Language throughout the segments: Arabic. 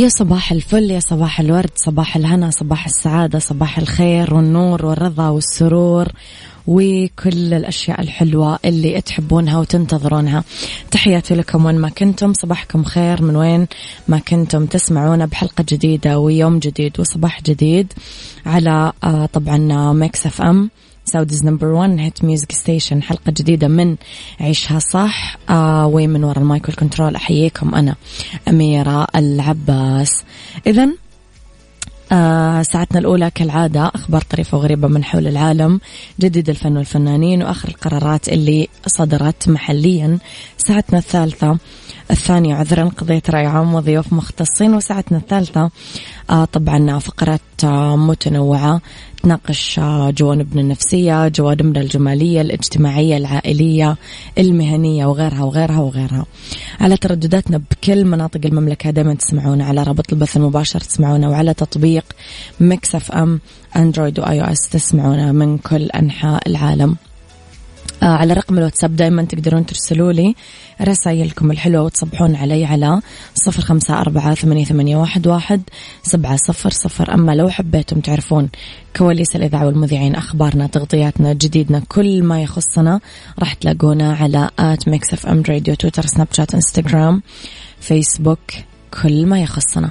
يا صباح الفل يا صباح الورد صباح الهنا صباح السعادة صباح الخير والنور والرضا والسرور وكل الأشياء الحلوة اللي تحبونها وتنتظرونها. تحياتي لكم وين ما كنتم صباحكم خير من وين ما كنتم تسمعونا بحلقة جديدة ويوم جديد وصباح جديد على آه، طبعا Mix FM. Saudi's number 1 hit music station حلقة جديدة من عيشها صح. آه ومن وراء ال mic وال control. أحييكم أنا أميرة العباس. إذا آه ساعتنا الأولى كالعادة أخبار طريفة وغريبة من حول العالم جديد الفن والفنانين وآخر القرارات اللي صدرت محليا. ساعتنا الثالثة الثانية عذرا قضية رأي عام وضيوف مختصين وساعتنا الثالثة طبعا فقرات متنوعة تناقش جوانبنا النفسية جوانبنا الجمالية الاجتماعية العائلية المهنية وغيرها وغيرها وغيرها. على تردداتنا بكل مناطق المملكة دائما تسمعونا. على رابط البث المباشر تسمعونا. وعلى تطبيق Mix FM Android و iOS تسمعونا من كل أنحاء العالم. على رقم الواتساب دائما تقدرون ترسلوا لي رسائلكم الحلوة وتصبحون علي على صفر خمسة أربعة ثمانية, واحد سبعة صفر صفر. أما لو حبيتم تعرفون كواليس الإذاعة والمذيعين أخبارنا تغطياتنا جديدنا كل ما يخصنا راح تلاقونا على at Mix FM Radio تويتر سناب شات إنستغرام فيسبوك كل ما يخصنا.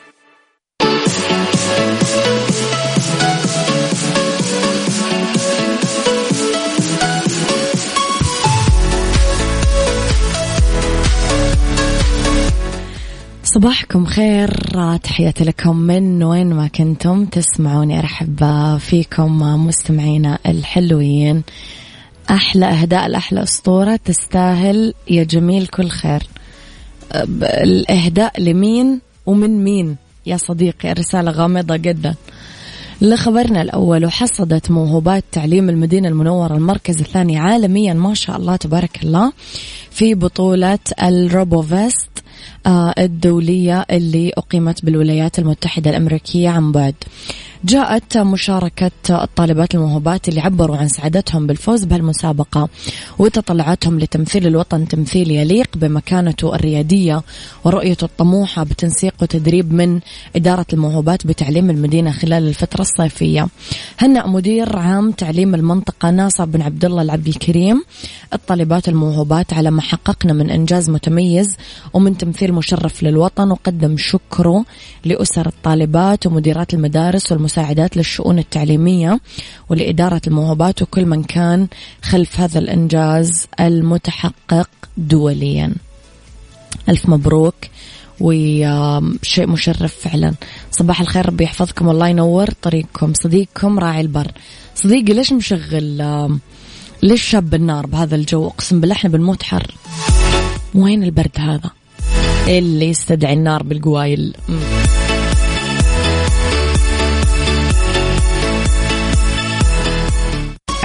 صباحكم خير. تحياتي لكم من وين ما كنتم تسمعوني. أرحب فيكم مستمعينا الحلوين. أحلى أهداء الأحلى أسطورة تستاهل. يا جميل كل خير. الإهداء لمين ومن مين؟ يا صديقي الرسالة غامضة جدا. لخبرنا الأول وحصدت موهوبات تعليم المدينة المنورة المركز الثاني عالميا ما شاء الله تبارك الله في بطولة الروبوفيست الدولية اللي أقيمت بالولايات المتحدة الأمريكية عن بعد. جاءت مشاركة الطالبات الموهوبات اللي عبروا عن سعادتهم بالفوز بهالمسابقة وتطلعاتهم لتمثيل الوطن تمثيل يليق بمكانته الريادية ورؤيته الطموحة بتنسيق وتدريب من إدارة الموهوبات بتعليم المدينة خلال الفترة الصيفية. هنأ مدير عام تعليم المنطقة ناصر بن عبد الله العبد الكريم. الطالبات الموهوبات على ما حققنا من إنجاز متميز ومن تمثيل مشرف للوطن وقدم شكره لأسر الطالبات ومديرات المدارس والمساعدات المساعدات للشؤون التعليمية ولإدارة الموهوبات وكل من كان خلف هذا الإنجاز المتحقق دوليا. ألف مبروك وشيء مشرف فعلا. صباح الخير ربي يحفظكم والله ينور طريقكم. صديقكم راعي البر. صديقي ليش مشغل ليش شاب النار بهذا الجو؟ أقسم بالله إحنا بنموت حر. وين البرد هذا؟ اللي يستدعي النار بالقوايل.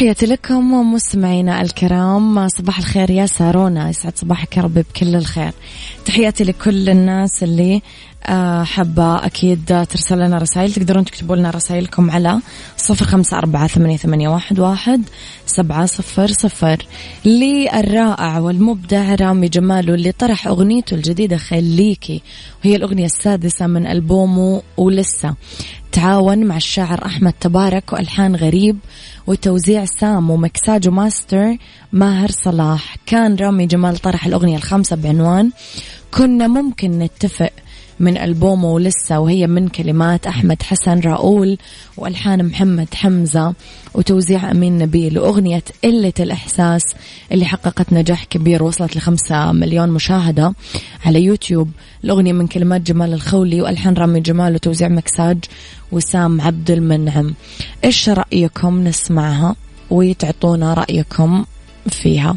تحياتي لكم مستمعينا الكرام. صباح الخير يا سارونا. يسعد صباحك يا رب بكل الخير. تحياتي لكل الناس اللي حابة أكيد ترسل لنا رسائل. تقدرون تكتبوا لنا رسائلكم على صفر خمسة أربعة ثمانية, واحد, سبعة صفر صفر. للرائع والمبدع رامي جمال واللي طرح أغنيته الجديدة خليكي وهي الأغنية السادسة من ألبومه ولسه. تعاون مع الشاعر أحمد تبارك وألحان غريب وتوزيع سام ومكساج وماستر ماهر صلاح. كان رامي جمال طرح الأغنية الخامسة بعنوان كنا ممكن نتفق من ألبومه ولسه وهي من كلمات أحمد حسن راؤول وألحان محمد حمزة وتوزيع أمين نبيل وأغنية قلة الإحساس اللي حققت نجاح كبير وصلت لخمسة مليون مشاهدة على يوتيوب. الأغنية من كلمات جمال الخولي وألحان رامي جمال وتوزيع مكساج وسام عبد المنعم. إيش رأيكم نسمعها وتعطونا رأيكم فيها؟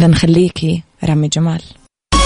لنخليكي رامي جمال.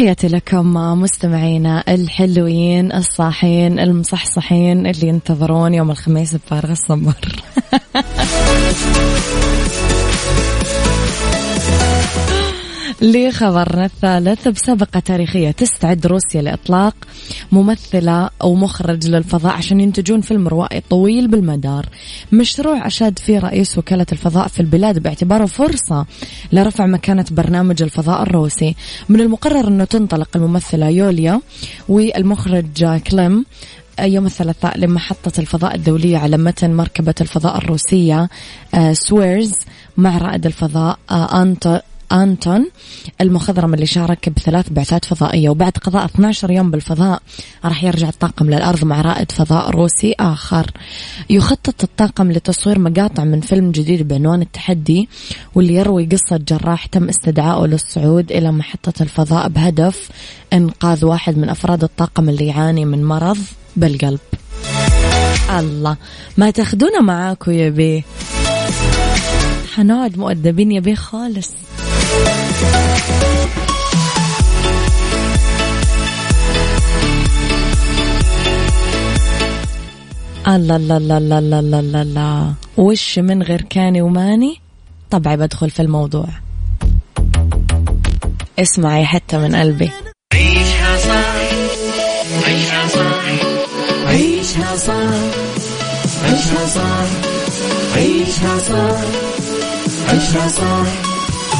تحياتي لكم مستمعينا الحلوين الصاحين المصحصحين اللي ينتظرون يوم الخميس بفارغ الصبر. لخبرنا الثالث. بسابقة تاريخية تستعد روسيا لإطلاق ممثلة أو مخرج للفضاء عشان ينتجون فيلم روائي طويل بالمدار. مشروع أشاد فيه رئيس وكالة الفضاء في البلاد باعتباره فرصة لرفع مكانة برنامج الفضاء الروسي. من المقرر أنه تنطلق الممثلة يوليا والمخرج كليم يوم الثلاثاء لمحطة الفضاء الدولية على متن مركبة الفضاء الروسية آه، سويرز مع رائد الفضاء آه، أنت أنتون المخضرم اللي شارك بثلاث بعثات فضائية وبعد قضاء 12 يوم بالفضاء راح يرجع الطاقم للأرض مع رائد فضاء روسي آخر. يخطط الطاقم لتصوير مقاطع من فيلم جديد بعنوان التحدي واللي يروي قصة جراح تم استدعائه للصعود إلى محطة الفضاء بهدف إنقاذ واحد من أفراد الطاقم اللي يعاني من مرض بالقلب. الله ما تاخذونا معاكم يا بيه حنقعد مؤدبين يا بيه خالص. الله الله الله الله الله الله الله وش من غير كاني وماني؟ طبعي بدخل في الموضوع. اسمعي حتى من قلبي. عيشها صح عيشها صح. عيشها صح عيشها صح. عيشها صح عيشها صح.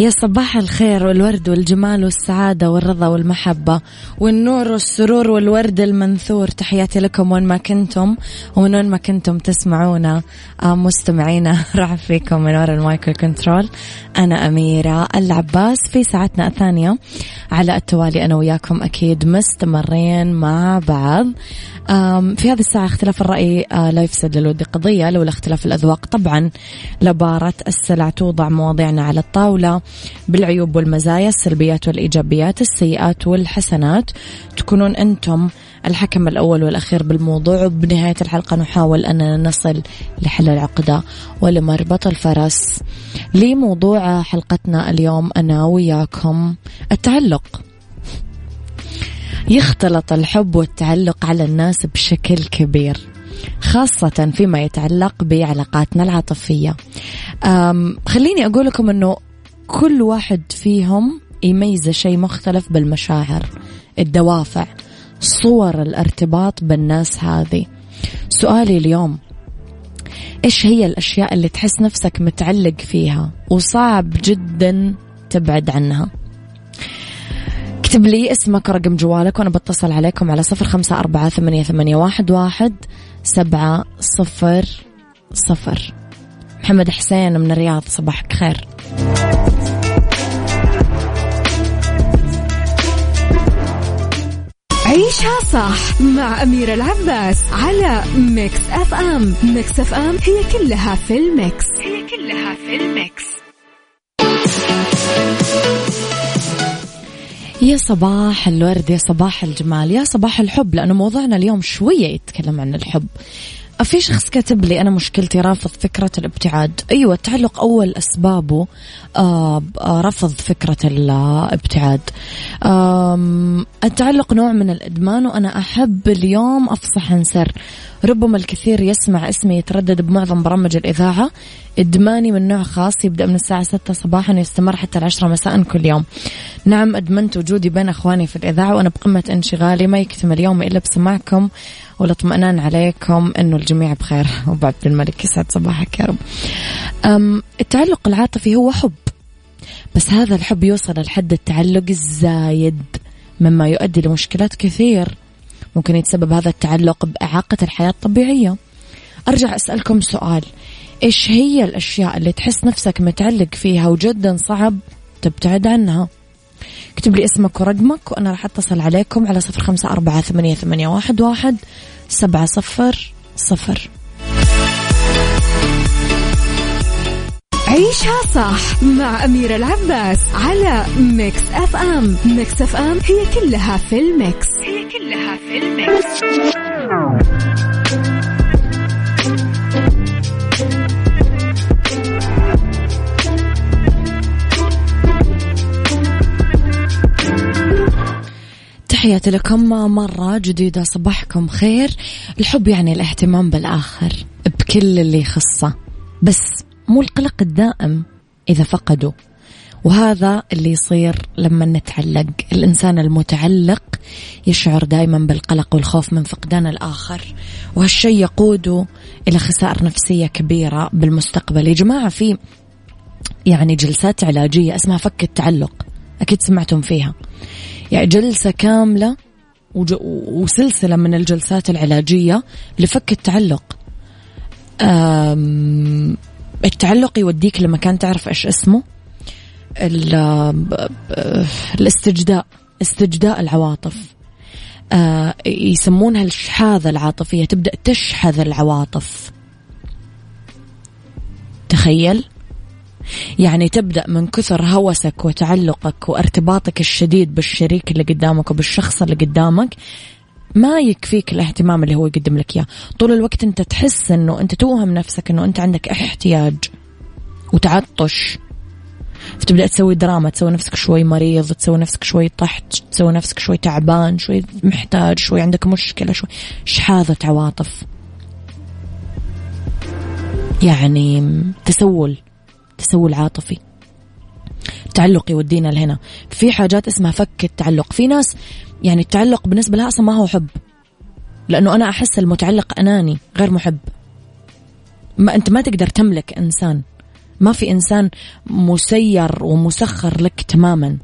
يا صباح الخير والورد والجمال والسعادة والرضا والمحبة والنور والسرور والورد المنثور. تحياتي لكم وين ما كنتم ومن وين ما كنتم تسمعونا. آه، مستمعينا أرحب فيكم من وراء ال mic وال control أنا أميرة العباس في ساعتنا الثانية. على التوالي أنا وياكم أكيد مستمرين مع بعض. في هذه الساعة اختلاف الرأي آه، لا يفسد للود قضية لولا اختلاف الأذواق. طبعا لبارت السلع توضع مواضيعنا على الطاولة. بالعيوب والمزايا السلبيات والإيجابيات السيئات والحسنات. تكونون أنتم الحكم الأول والأخير بالموضوع وبنهاية الحلقة نحاول أننا نصل لحل العقدة ولمربط الفرس لموضوع حلقتنا اليوم. أنا وياكم التعلق. يختلط الحب والتعلق على الناس بشكل كبير خاصة فيما يتعلق بعلاقاتنا العاطفية. خليني أقول لكم أنه كل واحد فيهم يميز شيء مختلف بالمشاعر الدوافع صور الارتباط بالناس هذه. سؤالي اليوم إيش هي الأشياء اللي تحس نفسك متعلق فيها وصعب جدا تبعد عنها؟ اكتب لي اسمك ورقم جوالك وأنا بتصل عليكم على صفر خمسة أربعة ثمانية, ثمانية واحد, واحد سبعة صفر صفر. محمد حسين من الرياض صباحك خير. عيشها صح مع أميرة العباس على Mix FM. Mix FM هي كلها في ال mix. هي كلها في ال mix. يا صباح الورد يا صباح الجمال يا صباح الحب لأنه موضوعنا اليوم شوية يتكلم عن الحب. في شخص كاتب لي أنا مشكلتي رافض فكرة الابتعاد. أيوة التعلق أول أسبابه آه رفض فكرة الابتعاد. آه التعلق نوع من الإدمان وأنا أحب اليوم أفصح عن سر ربما الكثير يسمع اسمي يتردد بمعظم برامج الإذاعة. إدماني من نوع خاص يبدأ من الساعة 6 صباحا يستمر حتى العشرة مساء كل يوم. نعم أدمنت وجودي بين أخواني في الإذاعة وأنا بقمة انشغالي. ما يكتمل يومي إلا بسماعكم. والاطمئنان عليكم إنه الجميع بخير. ابو عبد الملك يسعد صباحك يا رب. أم التعلق العاطفي هو حب. بس هذا الحب يوصل لحد التعلق الزايد مما يؤدي لمشكلات كثير. ممكن يتسبب هذا التعلق بإعاقة الحياة الطبيعية. أرجع أسألكم سؤال. إيش هي الأشياء اللي تحس نفسك متعلق فيها وجدا صعب تبتعد عنها؟ اكتب لي اسمك ورقمك وأنا راح أتصل عليكم على صفر خمسة أربعة ثمانية, ثمانية واحد, واحد سبعة صفر صفر. عيشها صح مع أميرة العباس على Mix FM. Mix FM هي كلها في ال mix. هي كلها في ال mix. تحياتي لكم مرة جديدة صباحكم خير. الحب يعني الاهتمام بالآخر بكل اللي يخصه بس مو القلق الدائم إذا فقدوا. وهذا اللي يصير لما نتعلق. الإنسان المتعلق يشعر دائما بالقلق والخوف من فقدان الآخر وهالشيء يقوده إلى خسائر نفسية كبيرة بالمستقبل. يا جماعة في يعني جلسات علاجية اسمها فك التعلق أكيد سمعتم فيها. يعني جلسة كاملة وسلسلة من الجلسات العلاجية لفك التعلق. التعلق يوديك لمكان تعرف إيش اسمه؟ الاستجداء استجداء العواطف. يسمونها الشحاذة العاطفية تبدأ تشحذ العواطف. تخيل؟ يعني تبدأ من كثر هوسك وتعلقك وارتباطك الشديد بالشريك اللي قدامك وبالشخص اللي قدامك ما يكفيك الاهتمام اللي هو يقدم لك إياه. طول الوقت أنت تحس إنه أنت توهم نفسك إنه أنت عندك احتياج وتعطش. فتبدأ تسوي دراما تسوي نفسك شوي مريض تسوي نفسك شوي طحت تسوي نفسك شوي تعبان شوي محتاج شوي عندك مشكلة شوي. شحاذة عواطف يعني تسول. تسول عاطفي التعلق يودينا لهنا. في حاجات اسمها فك التعلق. في ناس يعني التعلق بالنسبة لها أصلا ما هو حب. لأنه أنا أحس المتعلق أناني غير محب. ما أنت ما تقدر تملك إنسان. ما في إنسان مسير ومسخر لك تماما.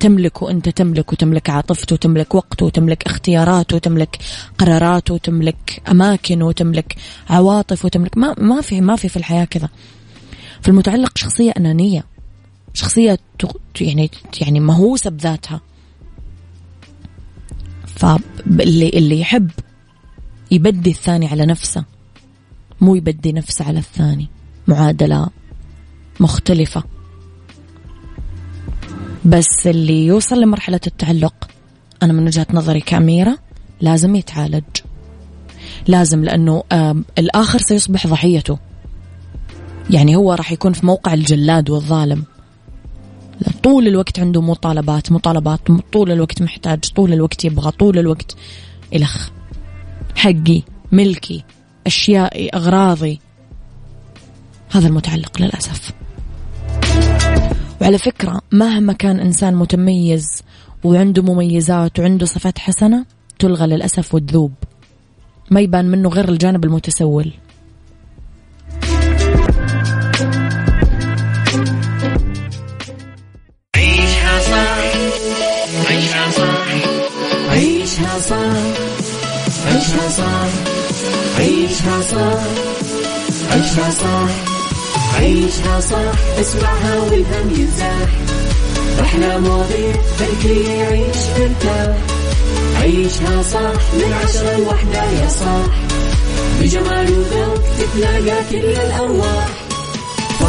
تملكه أنت تملك وتملك عاطفته وتملك وقته وتملك اختياراته وتملك قراراته وتملك أماكنه وتملك عواطف وتملك. ما ما في ما في في الحياة كذا. فالمتعلق شخصية أنانية. شخصية يعني يعني مهووسة بذاتها. فاللي اللي يحب يبدي الثاني على نفسه مو يبدي نفسه على الثاني. معادلة مختلفة. بس اللي يوصل لمرحلة التعلق أنا من وجهة نظري كأميرة لازم يتعالج. لازم لأنه الآخر سيصبح ضحيته. يعني هو راح يكون في موقع الجلاد والظالم. طول الوقت عنده مطالبات مطالبات طول الوقت محتاج طول الوقت يبغى طول الوقت إلخ حقي ملكي أشيائي أغراضي. هذا المتعلق للأسف. وعلى فكرة مهما كان إنسان متميز وعنده مميزات وعنده صفات حسنة تلغى للأسف وتذوب ما يبان منه غير الجانب المتسول. عيشها صح عيشها صح. عيشها صح عيشها صح عيشها صح اسمعها والهم ينزاح إحنا مواضيع خلي يعيش مرتاح عيشها صح من عشرة لوحدة يا صاح. بجمال وذوق تتلاقى كل الأرواح.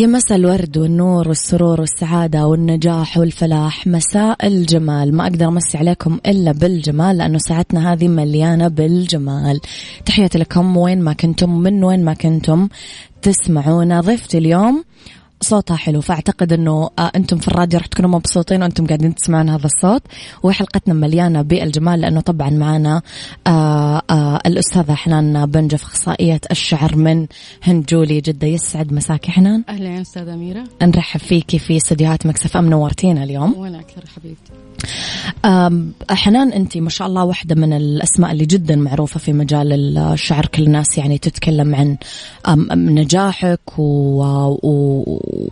يا مساء الورد والنور والسرور والسعادة والنجاح والفلاح مساء الجمال. ما أقدر أمسي عليكم إلا بالجمال لأنه ساعتنا هذه مليانة بالجمال. تحياتي لكم وين ما كنتم من وين ما كنتم تسمعونا. ضيفتي اليوم صوتها حلو فأعتقد إنه آه أنتم في الراديو راح تكونوا مبسوطين وأنتم قاعدين تسمعون هذا الصوت وحلقتنا مليانة بالجمال لأنه طبعا معنا آه آه الأستاذة حنان بنجف أخصائية الشعر من هند جولي جدة. يسعد مساك حنان. أهلا أستاذة أميرة. نرحب فيكي في استديوهات Mix FM نورتينا اليوم. وأنا أكثر حبيبتي. حنان أنت ما شاء الله واحدة من الأسماء اللي جدا معروفة في مجال الشعر كل الناس يعني تتكلم عن نجاحك و...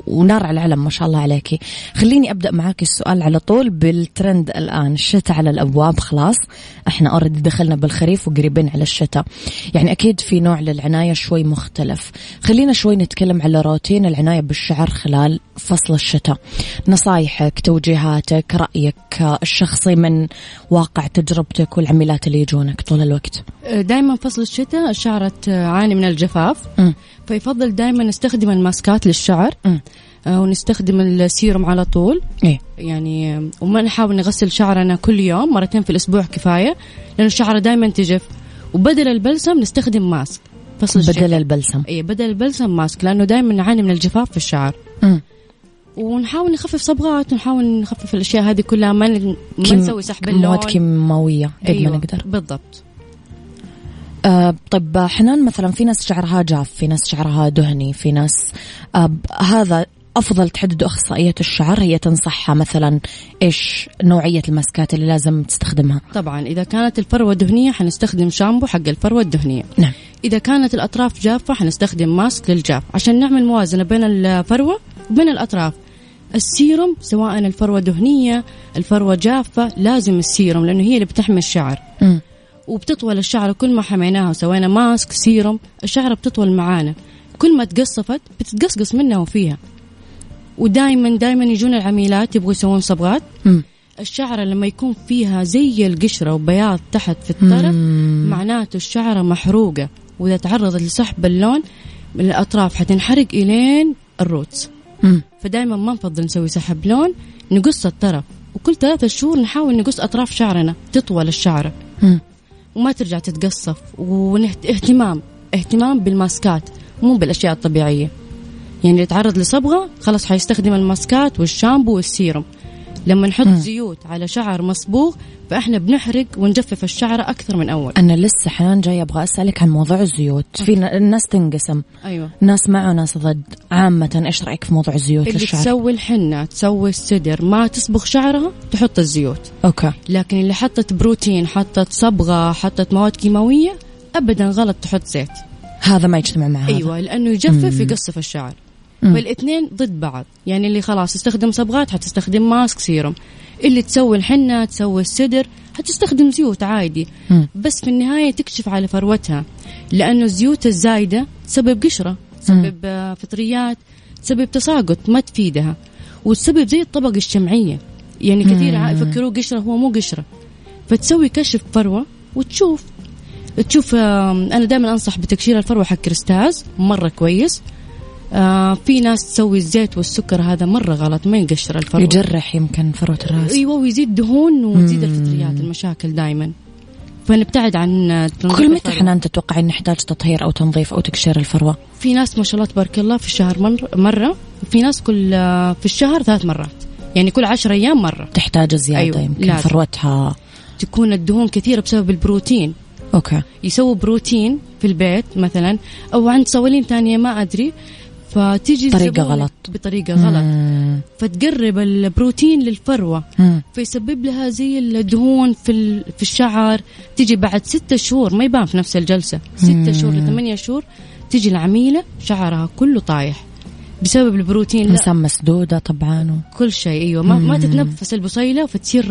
ونار على العلم ما شاء الله عليكي. خليني أبدأ معاك السؤال على طول بالترند الآن. الشتاء على الأبواب خلاص. إحنا already دخلنا بالخريف وقريبين على الشتاء. يعني أكيد في نوع للعناية شوي مختلف. خلينا شوي نتكلم على روتين العناية بالشعر خلال فصل الشتاء. نصايحك توجيهاتك رأيك الشخصي من واقع تجربتك والعميلات اللي يجونك طول الوقت. دائما فصل الشتاء الشعر تعاني من الجفاف. م. فيفضل دائما نستخدم الماسكات للشعر. م. آه، ونستخدم السيروم على طول. إيه؟ يعني آه، وما نحاول نغسل شعرنا كل يوم مرتين في الأسبوع كفاية لأنه الشعر دائما تجف. وبدل البلسم نستخدم ماسك. فصل بدل الشتاء. البلسم. اي بدل البلسم ماسك لأنه دائما نعاني من الجفاف في الشعر. م. ونحاول نخفف صبغات ونحاول نخفف الأشياء هذه كلها. ما ما نسوي سحب اللون مواد كيماوية؟ قد أيوة ما نقدر. بالضبط. آه طيب حنان مثلا في ناس شعرها جاف في ناس شعرها دهني في ناس آه هذا أفضل تحدد أخصائية الشعر هي تنصحها مثلا إيش نوعية الماسكات اللي لازم تستخدمها؟ طبعا إذا كانت الفروة دهنية حنستخدم شامبو حق الفروة الدهنية. نعم. إذا كانت الأطراف جافة حنستخدم mask للجاف. عشان نعمل موازنة بين الفروة وبين الأطراف السيروم سواء الفروة دهنية الفروة جافة لازم السيروم لأنه هي اللي بتحمي الشعر. م. وبتطول الشعر كل ما حميناها وسوينا mask serum الشعر بتطول معانا كل ما تقصفت بتتقصقص منها وفيها ودائما دائما يجون العميلات يبغوا يسوون صبغات م. الشعرة لما يكون فيها زي القشرة وبياض تحت في الطرف. معناته الشعرة محروقة وإذا تعرضت لسحب اللون من الأطراف حتنحرق إلين الروتس. فدائما ما نفضل نسوي سحب لون نقص الطرف وكل ثلاثة شهور نحاول نقص أطراف شعرنا تطول الشعرة م. وما ترجع تتقصف. واهتمام اهتمام بالماسكات مو بالأشياء الطبيعية. يعني اللي يتعرض لصبغة خلاص حيستخدم الماسكات والشامبو والسيروم. لما نحط مم. زيوت على شعر مصبوغ فإحنا بنحرق ونجفف الشعر أكثر من أول. أنا لسه حنان جاي أبغى أسألك عن موضوع الزيوت. في ن- الناس تنقسم. أيوه. ناس مع وناس ضد. عامة إيش رأيك في موضوع الزيوت اللي للشعر؟ تسوي الحنة تسوي السدر ما تصبغ شعرها تحط الزيوت. okay. لكن اللي حطت بروتين حطت صبغة حطت مواد كيماوية ابدا غلط تحط زيت. هذا ما يجتمع مع هذا أيوه لأنه يجفف يقصف الشعر. فالإثنين ضد بعض. يعني اللي خلاص يستخدم صبغات حتستخدم ماسك سيروم. اللي تسوي الحنة تسوي السدر حتستخدم زيوت عادي. مم. بس في النهاية تكشف على فروتها. لأنه الزيوت الزايدة تسبب قشرة تسبب آه، فطريات تسبب تساقط ما تفيدها. وتسبب زي الطبقة الشمعية. يعني كثير يفكروه قشرة هو مو قشرة. فتسوي كشف فروة وتشوف. تشوف أنا دائما أنصح بتكشير الفروة حق كريستاز مرة كويس. آه في ناس تسوي الزيت والسكر هذا مرة غلط ما يقشر الفروة يجرح يمكن فروة الراس. أيوه ويزيد دهون وتزيد الفطريات المشاكل دائما فنبتعد عن كل متى الفروة. حنان تتوقعين نحتاج تطهير أو تنظيف أو تقشير الفروة؟ في ناس ما شاء الله تبارك الله في الشهر مر- مرة وفي ناس كل آه، في الشهر ثلاث مرات. يعني كل عشر أيام مرة. تحتاج زياده أيوة، يمكن لازم. فروتها. تكون الدهون كثيرة بسبب البروتين. أوكي. يسووا بروتين في البيت مثلا أو عند صوالين ثانية ما أدري. فتيجي طريقة غلط. بطريقة غلط. مم. فتقرب البروتين للفروة. مم. فيسبب لها زي الدهون في في الشعر. تيجي بعد ستة شهور ما يبان في نفس الجلسة. ستة شهور لثمانية شهور تيجي العميلة شعرها كله طايح. بسبب البروتين لا. مسدودة طبعا. كل شيء أيوه. ما, ما تتنفس البصيلة فتصير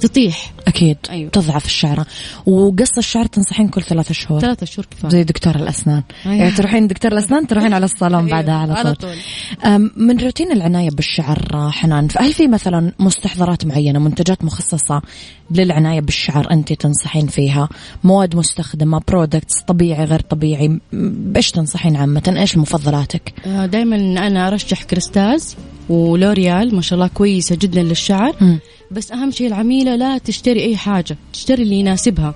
تطيح. أكيد. أيوة. تضعف الشعرة. وقص الشعر تنصحين كل ثلاثة شهور. ثلاثة شهور كفاية. زي دكتور الأسنان. أيوة. يعني تروحين دكتور الأسنان تروحين على الصالون أيوة، بعدها على طول, على طول. من روتين العناية بالشعر حنان هل في مثلا مستحضرات معينة منتجات مخصصة للعناية بالشعر أنت تنصحين فيها؟ مواد مستخدمة برودكتس طبيعي غير طبيعي؟ م- بايش تنصحين عامة؟ إيش مفضلاتك؟ آه، دائما أنا أرشح كريستاز ولوريال ما شاء الله كويسة جدا للشعر. مم. بس أهم شيء العميلة لا تشتري أي حاجة تشتري اللي يناسبها.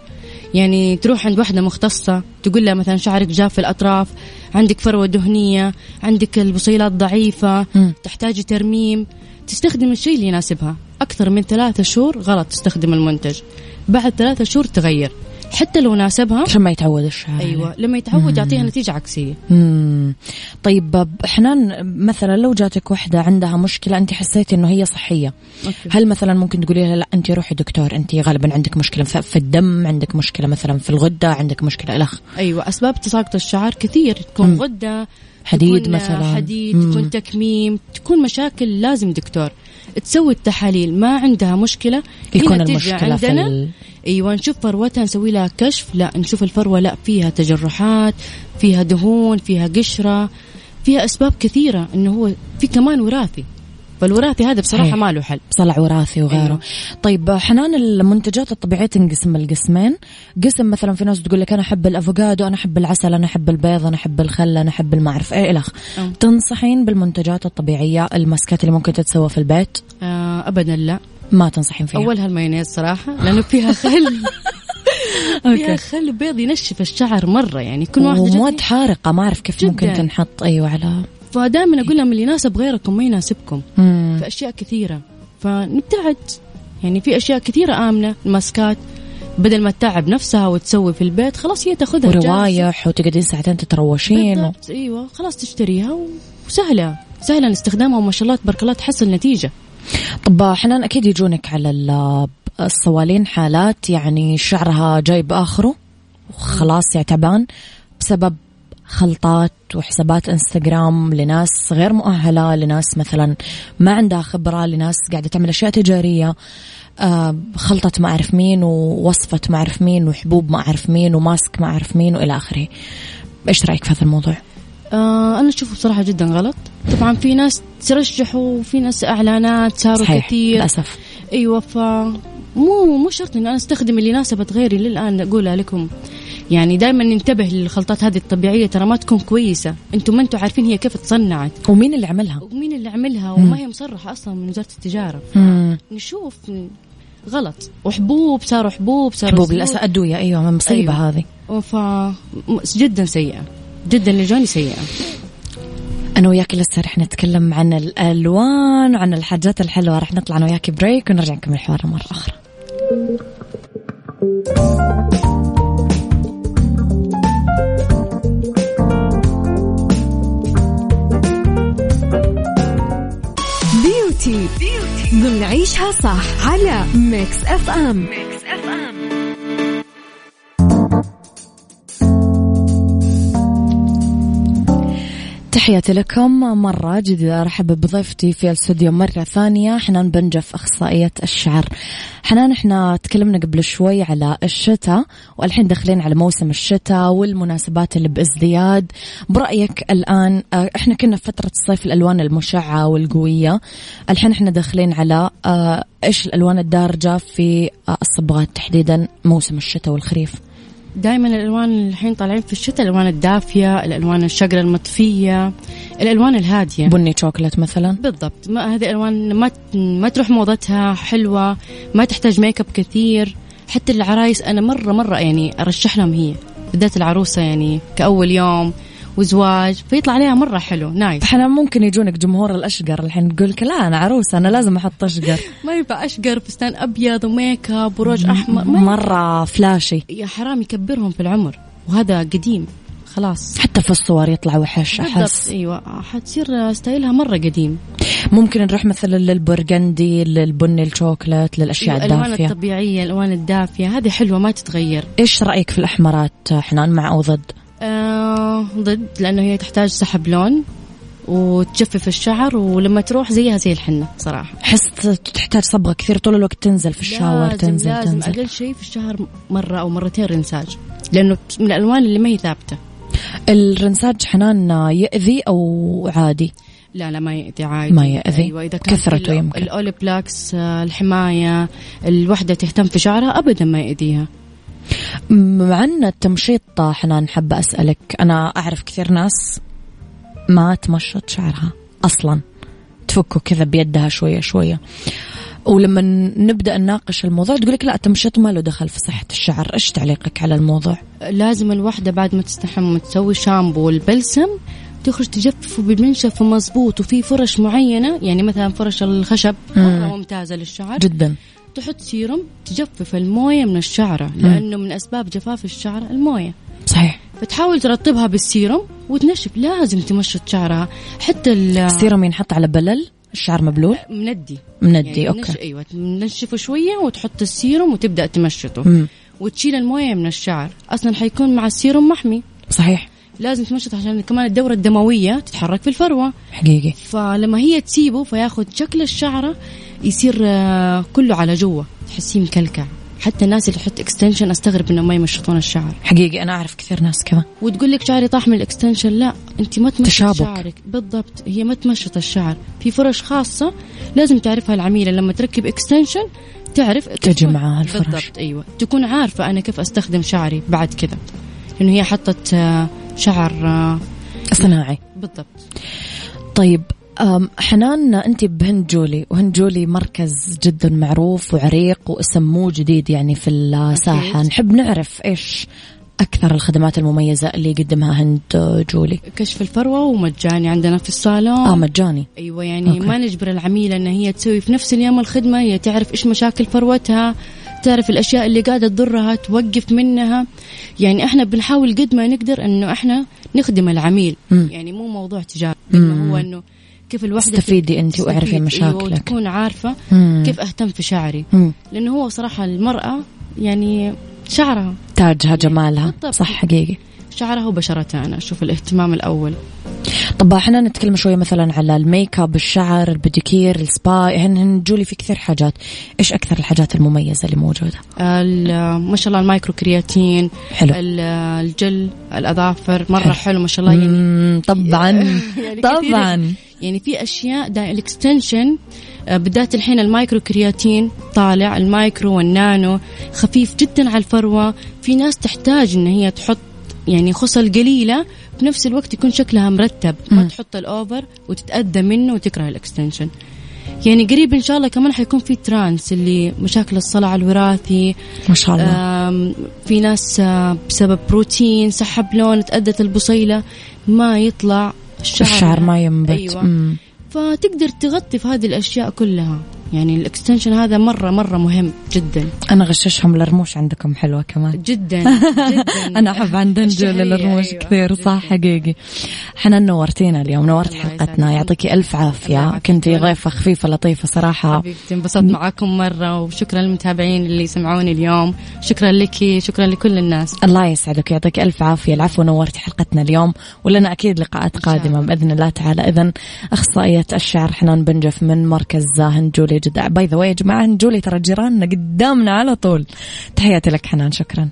يعني تروح عند واحدة مختصة تقول لها مثلا شعرك جاف في الأطراف عندك فروة دهنية عندك البصيلات ضعيفة مم. تحتاجي ترميم. تستخدم الشيء اللي يناسبها. أكثر من ثلاثة شهور غلط تستخدم المنتج. بعد ثلاثة شهور تغير. حتى لو ناسبها عشان ما يتعود الشعر أيوة لما يتعود يعطيها نتيجة عكسية مم. طيب حنان مثلا لو جاتك وحده عندها مشكلة أنت حسيتي إنه هي صحية أوكي. هل مثلا ممكن تقولي لها لا أنت روحي دكتور أنت غالبا عندك مشكلة في في الدم عندك مشكلة مثلا في الغدة عندك مشكلة الخ أيوه أسباب تساقط الشعر كثير تكون مم. غدة حديد تكون مثلاً. حديد مم. تكون تكميم تكون مشاكل لازم دكتور تسوي التحاليل ما عندها مشكلة. يكون المشكلة في عندنا ال... أيوه نشوف فروتها نسوي لها كشف. لا نشوف الفروة لا فيها تجرحات فيها دهون فيها قشرة فيها أسباب كثيرة إنه هو في كمان وراثي. فالوراثي هذا بصراحة صحيح. ما له حل. صلع وراثي وغيره. أيوة. طيب حنان المنتجات الطبيعية تنقسم لقسمين قسم مثلا في ناس تقول لك أنا أحب الأفوكادو أنا أحب العسل أنا أحب البيض أنا أحب الخل ما اعرف إيه الخ أم. تنصحين بالمنتجات الطبيعية الماسكات اللي ممكن تتسوى في البيت؟ آه ابدا لا. ما تنصحين فيها. اولها المايونيز صراحة لأنه فيها خل. فيها خل بيض ينشف الشعر مرة يعني كل واحدة ومواد جتني حارقة ما أعرف كيف جداً. ممكن تنحط أيوه على فدائما أقول لهم اللي يناسب غيركم ما يناسبكم. مم. في أشياء كثيرة. فنبتعد. يعني في أشياء كثيرة آمنة. الماسكات. بدل ما تتعب نفسها وتسوي في البيت خلاص هي تأخذها. وروايح وتقعدين ساعتين تتروشين و... أيوه. خلاص تشتريها وسهلة. سهلة استخدامها وما شاء الله تبارك الله تحصل نتيجة. طب حنان أكيد يجونك على ال- الصوالين حالات. يعني شعرها جاي باخره وخلاص يعني تعبان بسبب خلطات وحسابات انستغرام لناس غير مؤهلة لناس مثلا ما عندها خبرة لناس قاعدة تعمل أشياء تجارية. آه، خلطة ما أعرف مين ووصفة ما أعرف مين وحبوب ما أعرف مين وماسك ما أعرف مين وإلى آخره. إيش رأيك في هذا الموضوع؟ آه أنا أشوفه بصراحة جدا غلط. طبعا في ناس ترشحوا وفي ناس إعلانات صاروا صحيح كثير. للأسف. أيوه ف مو مو شرط ان أنا أستخدم اللي ناسبت غيري. للآن أقولها لكم. يعني دائما ننتبه للخلطات هذه الطبيعية ترى ما تكون كويسة. أنتم ما أنتم عارفين هي كيف تصنعت. ومين اللي عملها؟ ومين اللي عملها؟ وما هي مصرحة أصلا من وزارة التجارة. نشوف غلط. وحبوب صاروا حبوب صاروا حبوب أدوية أيوة من مصيبة أيوة. هذه. ف جدا سيئة. جدا اللي سيئة. أنا وياك لسه رح نتكلم عن الألوان عن الحاجات الحلوة. رح نطلع أنا وياك break ونرجع نكمل الحوار مرة أخرى. عيشها صح على Mix FM Mix تحياتي لكم مرة جديدة. أرحب بضيفتي في الاستوديو مرة ثانية حنان بنجف أخصائية الشعر. حنان إحنا تكلمنا قبل شوي على الشتاء والحين داخلين على موسم الشتاء والمناسبات اللي بازدياد. برأيك الآن آه، إحنا كنا في فترة الصيف الألوان المشعة والقوية. الحين إحنا داخلين على آه، إيش الألوان الدارجة في آه، الصبغات تحديدا موسم الشتاء والخريف؟ دائما الألوان الحين طالعين في الشتاء الألوان الدافية الألوان الشقره المطفية الألوان الهادية. بني شوكلت مثلا؟ بالضبط. ما هذه ألوان ما ما تروح موضتها حلوة ما تحتاج make up كثير. حتى العرايس أنا مرة مرة يعني أرشح لهم هي بالذات العروسة يعني كأول يوم. وزواج فيطلع عليها مرة حلو nice. إحنا ممكن يجونك جمهور الأشقر الحين تقول لك لا أنا عروسة أنا لازم أحط أشقر. ما ينفع أشقر فستان أبيض و make up وروج أحمر مرة flashy. يا حرام يكبرهم في العمر وهذا قديم خلاص. حتى في الصور يطلع وحش أحس. أيوه حتصير ستايلها مرة قديم. ممكن نروح مثلا للبرغندي للبني الشوكلت للأشياء أيوة الدافية. الالوان الطبيعية الألوان الدافية هذه حلوة ما تتغير. إيش رأيك في الأحمرات حنان مع أو ضد؟ آه ضد لأنه هي تحتاج سحب لون وتجفف الشعر ولما تروح زيها زي الحنة صراحة. حس تحتاج صبغة كثير طول الوقت تنزل في الشاور لازم تنزل لازم. تنزل. أقل شيء في الشهر مرة أو مرتين rinçage لأنه من الألوان اللي ما هي ثابتة. ال rinçage حنان يأذي أو عادي؟ لا لا ما يأذي عادي. ما يأذي. أيوة إذا كان كثرته يمكن. ال Olaplex آه، الحماية الوحدة تهتم في شعرها أبدا ما يأذيها. مع أن التمشيط حنان حابة أسألك أنا أعرف كثير ناس ما تمشط شعرها أصلا تفكه كذا بيدها شوية شوية. ولما نبدأ نناقش الموضوع تقول لك لا التمشيط ما له دخل في صحة الشعر، إيش تعليقك على الموضوع؟ لازم الوحدة بعد ما تستحم وتسوي شامبو والبلسم تخرج تجففه بالمنشف مظبوط وفي فرش معينة يعني مثلا فرش الخشب مرة ممتازة للشعر. جدا. تحط سيروم تجفف الموية من الشعرة لأنه من أسباب جفاف الشعر الموية. صحيح. فتحاول ترطبها بالسيروم وتنشف لازم تمشط شعرها. حتى السيروم ينحط على بلل الشعر مبلول؟ مندي مندي يعني okay. نش... أيوه تنشفه شوية وتحط السيروم وتبدأ تمشطه. مم. وتشيل الموية من الشعر. أصلا حيكون مع السيروم محمي. صحيح. لازم تمشط عشان كمان الدورة الدموية تتحرك في الفروة. حقيقي. فلما هي تسيبه فياخذ شكل الشعرة يصير آه، كله على جوا. تحسيه مكلكع حتى الناس اللي تحط extension أستغرب إنهم ما يمشطون الشعر. حقيقي أنا أعرف كثير ناس كذا. وتقول لك شعري طاح من ال extension لا أنت ما تمشط تشابك. شعرك. بالضبط هي ما تمشط الشعر. في فرش خاصة لازم تعرفها العميلة لما تركب اكستنشن تعرف تجي معاها الفرش. بالضبط أيوه. تكون عارفة أنا كيف أستخدم شعري بعد كذا. لأنه هي حطت آه، شعر آه، صناعي. بالضبط. طيب حنان انت بهند جولي وهند جولي مركز جدا معروف وعريق واسم مو جديد يعني في الساحة. أكيد. نحب نعرف إيش أكثر الخدمات المميزة اللي يقدمها هند جولي. كشف الفروة ومجاني عندنا في الصالون. آه مجاني. أيوة يعني أوكي. ما نجبر العميلة أن هي تسوي في نفس اليوم الخدمة هي تعرف إيش مشاكل فروتها تعرف الأشياء اللي قاعدة تضرها توقف منها. يعني إحنا بنحاول قد ما نقدر أنه إحنا نخدم العميل. م. يعني مو موضوع تجاري هو أنه كيف الوحدة تستفيدي انت وأعرفي مشاكلك أيوة وتكون عارفة مم. كيف اهتم في شعري مم. لأنه هو صراحة المرأة يعني شعرها. تاجها جمالها. بالضبط. صح حقيقي. شعرها وبشرتها أنا أشوف الاهتمام الأول. طب إحنا نتكلم شوية مثلا على ال make up الشعر ال pedicure السبا هن جولي في كثير حاجات. إيش أكثر الحاجات المميزة اللي موجودة؟ ما شاء الله ال micro keratin حلو الجل الأظافر. مرة حلو, حلو ما شاء الله يعني طبعا. يعني طبعا. يعني في أشياء ال extension آه، بالذات الحين ال micro keratin طالع ال micro وال nano خفيف جدا على الفروة. في ناس تحتاج إن هي تحط يعني خصل قليلة في نفس الوقت يكون شكلها مرتب. ما تحط ال over وتتأذى منه وتكره ال extension يعني قريب إن شاء الله كمان حيكون في trans اللي مشاكل الصلع الوراثي. ما شاء الله. في ناس آه، بسبب بروتين سحب لون تأدت البصيلة. ما يطلع الشعر, الشعر ما ينبت. أيوة. فتقدر تغطي في هذه الأشياء كلها. يعني الاكستنشن هذا مره مرة مهم جدا. أنا غششهم الرموش عندكم حلوة كمان. جدا. جدا. أنا أحب عند الشهرية، الرموش أيوة. كثير صح حقيقي. حنان نورتينا اليوم نورت حلقتنا. يعطيكي ألف عافية. كنتي ضيفة خفيفة لطيفة صراحة. حبيبتي انبسطت معاكم مرة وشكرا للمتابعين اللي سمعوني اليوم. شكرا لك شكرا لكل الناس. الله يسعدك ويعطيك ألف عافية. العفو نورتي حلقتنا اليوم. ولنا أكيد لقاءات قادمة. بإذن الله تعالى. اذا أخصائية الشعر حنان بنجف من مركز هند جولي جدة باي ذا يا جماعة هند جولي ترى جيراننا قدامنا على طول. تحياتي لك حنان شكرا.